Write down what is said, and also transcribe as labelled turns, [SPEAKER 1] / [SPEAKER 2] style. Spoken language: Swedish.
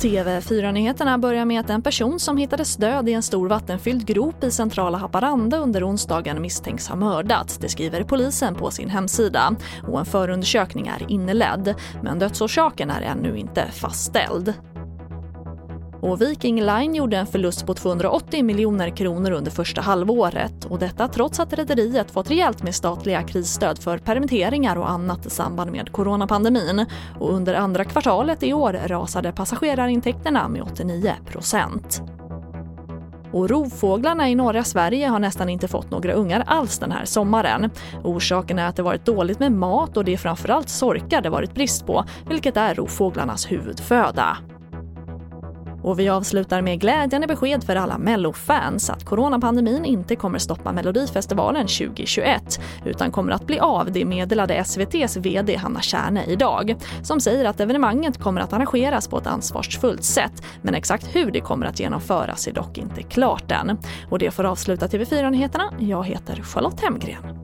[SPEAKER 1] TV4-nyheterna börjar med att en person som hittades död i en stor vattenfylld grop i centrala Haparanda under onsdagen misstänks ha mördats. Det skriver polisen på sin hemsida. Och en förundersökning är inledd, men dödsorsaken är ännu inte fastställd. Och Viking Line gjorde en förlust på 280 miljoner kronor under första halvåret och detta trots att rederiet fått rejält med statliga krisstöd för permitteringar och annat i samband med coronapandemin. Och under andra kvartalet i år rasade passagerarintäkterna med 89 procent. Och rovfåglarna i norra Sverige har nästan inte fått några ungar alls den här sommaren. Orsaken är att det varit dåligt med mat och det är framförallt sorkar det varit brist på, vilket är rovfåglarnas huvudföda. Och vi avslutar med glädjande besked för alla Mello-fans att coronapandemin inte kommer stoppa Melodifestivalen 2021 utan kommer att bli av, det meddelade SVTs VD Hanna Kärne idag som säger att evenemanget kommer att arrangeras på ett ansvarsfullt sätt men exakt hur det kommer att genomföras är dock inte klart än. Och det får avsluta TV4-nyheterna. Jag heter Charlotte Hemgren.